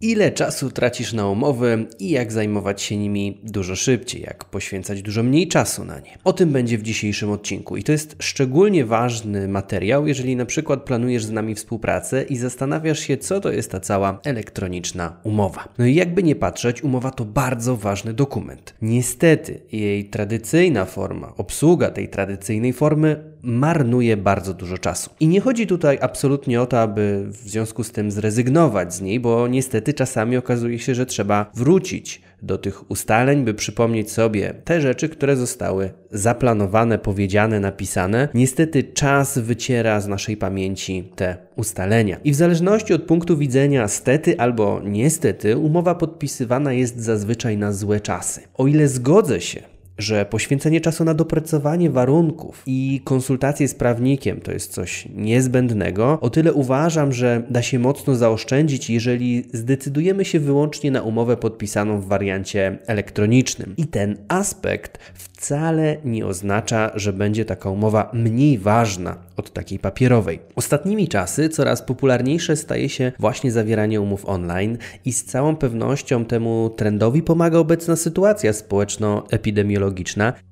Ile czasu tracisz na umowy i jak zajmować się nimi dużo szybciej, jak poświęcać dużo mniej czasu na nie. O tym będzie w dzisiejszym odcinku i to jest szczególnie ważny materiał, jeżeli na przykład planujesz z nami współpracę i zastanawiasz się, co to jest ta cała elektroniczna umowa. No i jakby nie patrzeć, umowa to bardzo ważny dokument. Niestety jej tradycyjna forma, obsługa tej tradycyjnej formy marnuje bardzo dużo czasu. I nie chodzi tutaj absolutnie o to, aby w związku z tym zrezygnować z niej, bo niestety czasami okazuje się, że trzeba wrócić do tych ustaleń, by przypomnieć sobie te rzeczy, które zostały zaplanowane, powiedziane, napisane. Niestety czas wyciera z naszej pamięci te ustalenia. I w zależności od punktu widzenia stety albo niestety, umowa podpisywana jest zazwyczaj na złe czasy. O ile zgodzę się że poświęcenie czasu na doprecyzowanie warunków i konsultacje z prawnikiem to jest coś niezbędnego, o tyle uważam, że da się mocno zaoszczędzić, jeżeli zdecydujemy się wyłącznie na umowę podpisaną w wariancie elektronicznym. I ten aspekt wcale nie oznacza, że będzie taka umowa mniej ważna od takiej papierowej. Ostatnimi czasy coraz popularniejsze staje się właśnie zawieranie umów online i z całą pewnością temu trendowi pomaga obecna sytuacja społeczno-epidemiologiczna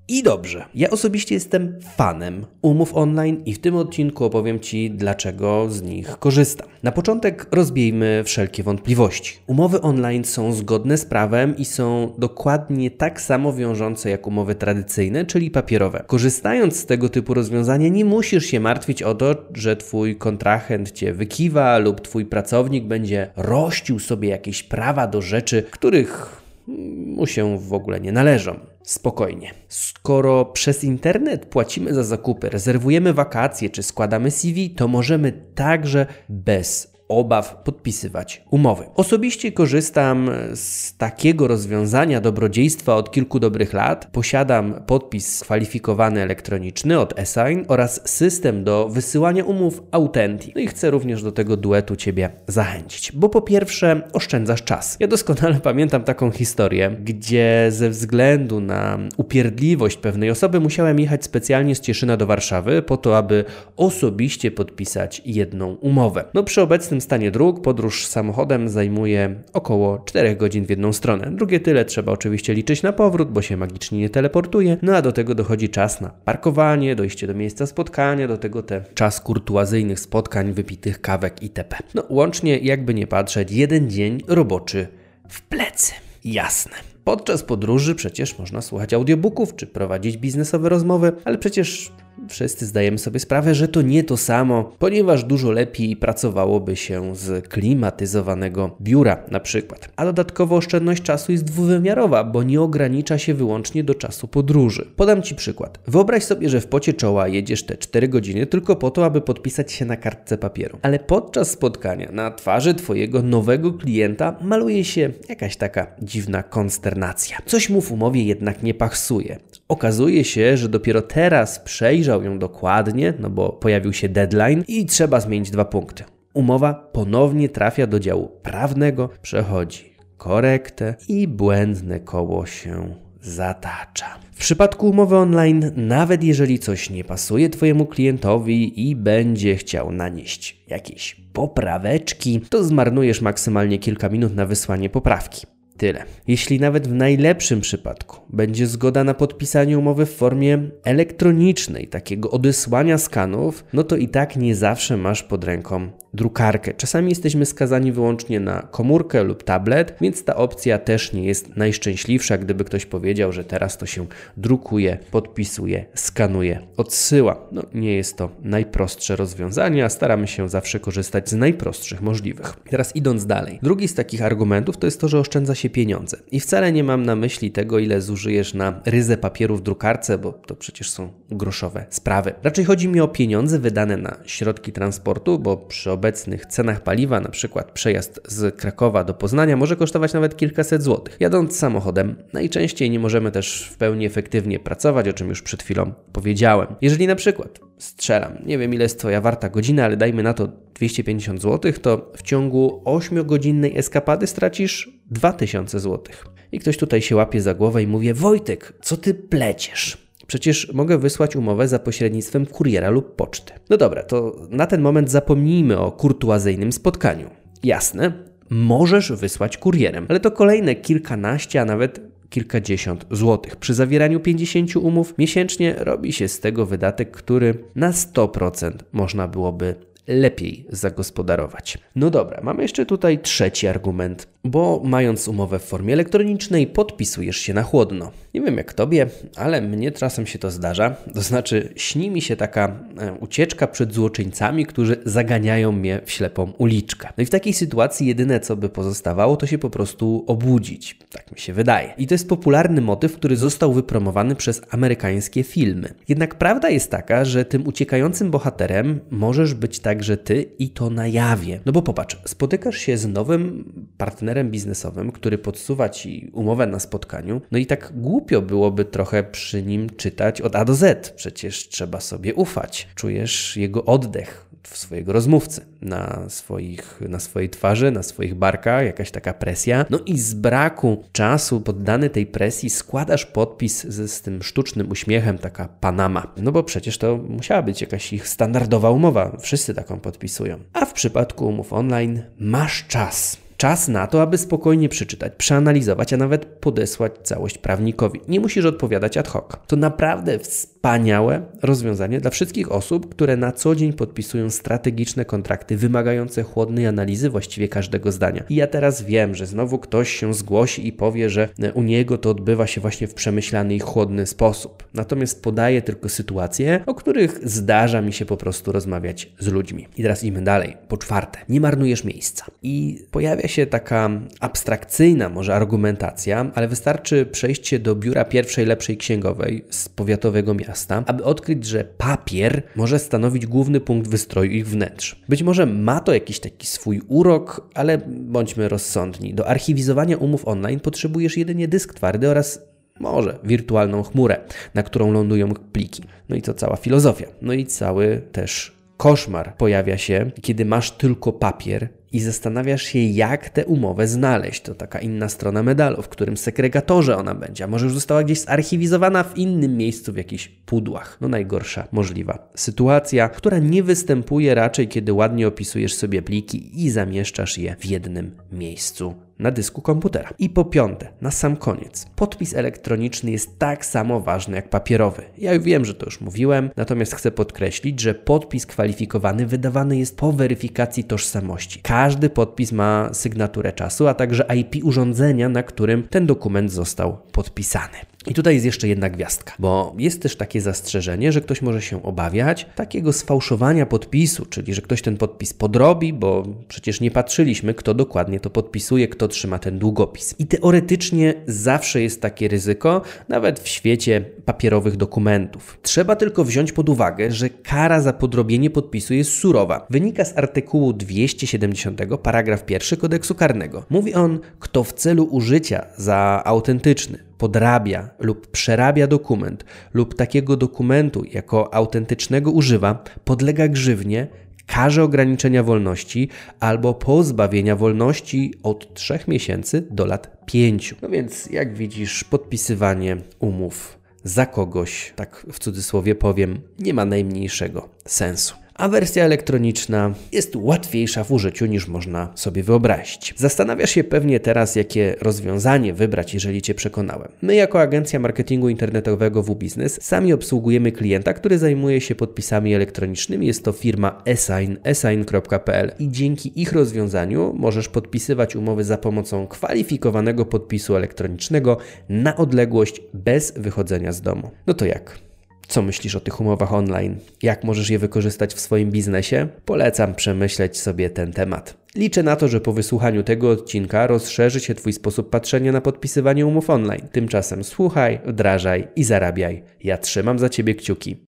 i dobrze. Ja osobiście jestem fanem umów online i w tym odcinku opowiem Ci, dlaczego z nich korzystam. Na początek rozbiejmy wszelkie wątpliwości. Umowy online są zgodne z prawem i są dokładnie tak samo wiążące jak umowy tradycyjne, czyli papierowe. Korzystając z tego typu rozwiązania, nie musisz się martwić o to, że Twój kontrahent Cię wykiwa lub Twój pracownik będzie rościł sobie jakieś prawa do rzeczy, których mu się w ogóle nie należą spokojnie. Skoro przez internet płacimy za zakupy, rezerwujemy wakacje czy składamy CV, to możemy także bez obaw podpisywać umowy. Osobiście korzystam z takiego rozwiązania dobrodziejstwa od kilku dobrych lat. Posiadam podpis kwalifikowany elektroniczny od Assign oraz system do wysyłania umów Authentic. No i chcę również do tego duetu Ciebie zachęcić, bo po pierwsze oszczędzasz czas. Ja doskonale pamiętam taką historię, gdzie ze względu na upierdliwość pewnej osoby musiałem jechać specjalnie z Cieszyna do Warszawy po to, aby osobiście podpisać jedną umowę. No przy obecnym obecnym stanie dróg podróż samochodem zajmuje około 4 godzin w jedną stronę. Drugie tyle trzeba oczywiście liczyć na powrót, bo się magicznie nie teleportuje. No a do tego dochodzi czas na parkowanie, dojście do miejsca spotkania, do tego te czas kurtuazyjnych spotkań, wypitych kawek itp. No łącznie, jakby nie patrzeć, jeden dzień roboczy w plecy. Jasne. Podczas podróży przecież można słuchać audiobooków czy prowadzić biznesowe rozmowy, ale przecież wszyscy zdajemy sobie sprawę, że to nie to samo, ponieważ dużo lepiej pracowałoby się z klimatyzowanego biura na przykład. A dodatkowo oszczędność czasu jest dwuwymiarowa, bo nie ogranicza się wyłącznie do czasu podróży. Podam Ci przykład. Wyobraź sobie, że w pocie czoła jedziesz te 4 godziny tylko po to, aby podpisać się na kartce papieru. Ale podczas spotkania na twarzy Twojego nowego klienta maluje się jakaś taka dziwna konsternacja. Coś mu w umowie jednak nie pasuje. Okazuje się, że dopiero teraz przejrzy przejrzał ją dokładnie, no bo pojawił się deadline i trzeba zmienić dwa punkty. Umowa ponownie trafia do działu prawnego, przechodzi korektę i błędne koło się zatacza. W przypadku umowy online, nawet jeżeli coś nie pasuje Twojemu klientowi i będzie chciał nanieść jakieś popraweczki, to zmarnujesz maksymalnie kilka minut na wysłanie poprawki. Tyle. Jeśli nawet w najlepszym przypadku będzie zgoda na podpisanie umowy w formie elektronicznej, takiego odesłania skanów, no to i tak nie zawsze masz pod ręką drukarkę. Czasami jesteśmy skazani wyłącznie na komórkę lub tablet, więc ta opcja też nie jest najszczęśliwsza, gdyby ktoś powiedział, że teraz to się drukuje, podpisuje, skanuje, odsyła. No nie jest to najprostsze rozwiązanie, a staramy się zawsze korzystać z najprostszych możliwych. Teraz idąc dalej. Drugi z takich argumentów to jest to, że oszczędza się pieniądze. I wcale nie mam na myśli tego, ile zużyjesz na ryzę papieru w drukarce, bo to przecież są groszowe sprawy. Raczej chodzi mi o pieniądze wydane na środki transportu, bo przy obecnym obecnych cenach paliwa, na przykład przejazd z Krakowa do Poznania może kosztować nawet kilkaset złotych. Jadąc samochodem, najczęściej nie możemy też w pełni efektywnie pracować, o czym już przed chwilą powiedziałem. Jeżeli na przykład strzelam, nie wiem ile jest Twoja warta godzina, ale dajmy na to 250 zł, to w ciągu 8-godzinnej eskapady stracisz 2000 zł. I ktoś tutaj się łapie za głowę i mówi: Wojtek, co ty pleciesz? Przecież mogę wysłać umowę za pośrednictwem kuriera lub poczty. No dobra, to na ten moment zapomnijmy o kurtuazyjnym spotkaniu. Jasne, możesz wysłać kurierem, ale to kolejne kilkanaście, a nawet kilkadziesiąt złotych. Przy zawieraniu 50 umów miesięcznie robi się z tego wydatek, który na 100% można byłoby lepiej zagospodarować. No dobra, mamy jeszcze tutaj trzeci argument, bo mając umowę w formie elektronicznej, podpisujesz się na chłodno. Nie wiem jak tobie, ale mnie czasem się to zdarza. To znaczy, śni mi się taka e, ucieczka przed złoczyńcami, którzy zaganiają mnie w ślepą uliczkę. No i w takiej sytuacji jedyne co by pozostawało, to się po prostu obudzić. Tak mi się wydaje. I to jest popularny motyw, który został wypromowany przez amerykańskie filmy. Jednak prawda jest taka, że tym uciekającym bohaterem możesz być także ty i to na jawie. No bo popatrz, spotykasz się z nowym partnerem biznesowym, który podsuwa ci umowę na spotkaniu, no i tak głupio byłoby trochę przy nim czytać od A do Z. Przecież trzeba sobie ufać. Czujesz jego oddech, swojego rozmówcy, na, swoich, na swojej twarzy, na swoich barkach, jakaś taka presja. No i z braku czasu poddany tej presji składasz podpis z, z tym sztucznym uśmiechem, taka Panama. No bo przecież to musiała być jakaś ich standardowa umowa. Wszyscy taką podpisują. A w przypadku umów online masz czas czas na to, aby spokojnie przeczytać, przeanalizować, a nawet podesłać całość prawnikowi. Nie musisz odpowiadać ad hoc. To naprawdę wspaniałe rozwiązanie dla wszystkich osób, które na co dzień podpisują strategiczne kontrakty wymagające chłodnej analizy właściwie każdego zdania. I ja teraz wiem, że znowu ktoś się zgłosi i powie, że u niego to odbywa się właśnie w przemyślany i chłodny sposób. Natomiast podaję tylko sytuacje, o których zdarza mi się po prostu rozmawiać z ludźmi. I teraz idziemy dalej. Po czwarte, nie marnujesz miejsca. I pojawia się taka abstrakcyjna może argumentacja, ale wystarczy przejść się do biura pierwszej lepszej księgowej z powiatowego miasta, aby odkryć, że papier może stanowić główny punkt wystroju ich wnętrz. Być może ma to jakiś taki swój urok, ale bądźmy rozsądni. Do archiwizowania umów online potrzebujesz jedynie dysk twardy oraz może wirtualną chmurę, na którą lądują pliki. No i to cała filozofia. No i cały też koszmar pojawia się, kiedy masz tylko papier i zastanawiasz się, jak tę umowę znaleźć. To taka inna strona medalu, w którym segregatorze ona będzie, a może już została gdzieś zarchiwizowana w innym miejscu, w jakichś pudłach. No najgorsza możliwa sytuacja, która nie występuje raczej, kiedy ładnie opisujesz sobie pliki i zamieszczasz je w jednym miejscu na dysku komputera. I po piąte, na sam koniec, podpis elektroniczny jest tak samo ważny jak papierowy. Ja wiem, że to już mówiłem, natomiast chcę podkreślić, że podpis kwalifikowany wydawany jest po weryfikacji tożsamości. Każdy podpis ma sygnaturę czasu, a także IP urządzenia, na którym ten dokument został podpisany. I tutaj jest jeszcze jedna gwiazdka, bo jest też takie zastrzeżenie, że ktoś może się obawiać takiego sfałszowania podpisu, czyli że ktoś ten podpis podrobi, bo przecież nie patrzyliśmy, kto dokładnie to podpisuje, kto trzyma ten długopis. I teoretycznie zawsze jest takie ryzyko, nawet w świecie papierowych dokumentów. Trzeba tylko wziąć pod uwagę, że kara za podrobienie podpisu jest surowa. Wynika z artykułu 270 paragraf 1 kodeksu karnego. Mówi on, kto w celu użycia za autentyczny podrabia lub przerabia dokument lub takiego dokumentu jako autentycznego używa, podlega grzywnie, karze ograniczenia wolności albo pozbawienia wolności od 3 miesięcy do lat 5. No więc, jak widzisz, podpisywanie umów za kogoś, tak w cudzysłowie powiem, nie ma najmniejszego sensu a wersja elektroniczna jest łatwiejsza w użyciu niż można sobie wyobrazić. Zastanawiasz się pewnie teraz, jakie rozwiązanie wybrać, jeżeli Cię przekonałem. My, jako agencja marketingu internetowego W-Business, sami obsługujemy klienta, który zajmuje się podpisami elektronicznymi. Jest to firma Esign, esign.pl i dzięki ich rozwiązaniu możesz podpisywać umowy za pomocą kwalifikowanego podpisu elektronicznego na odległość bez wychodzenia z domu. No to jak? Co myślisz o tych umowach online? Jak możesz je wykorzystać w swoim biznesie? Polecam przemyśleć sobie ten temat. Liczę na to, że po wysłuchaniu tego odcinka rozszerzy się Twój sposób patrzenia na podpisywanie umów online. Tymczasem słuchaj, wdrażaj i zarabiaj. Ja trzymam za Ciebie kciuki.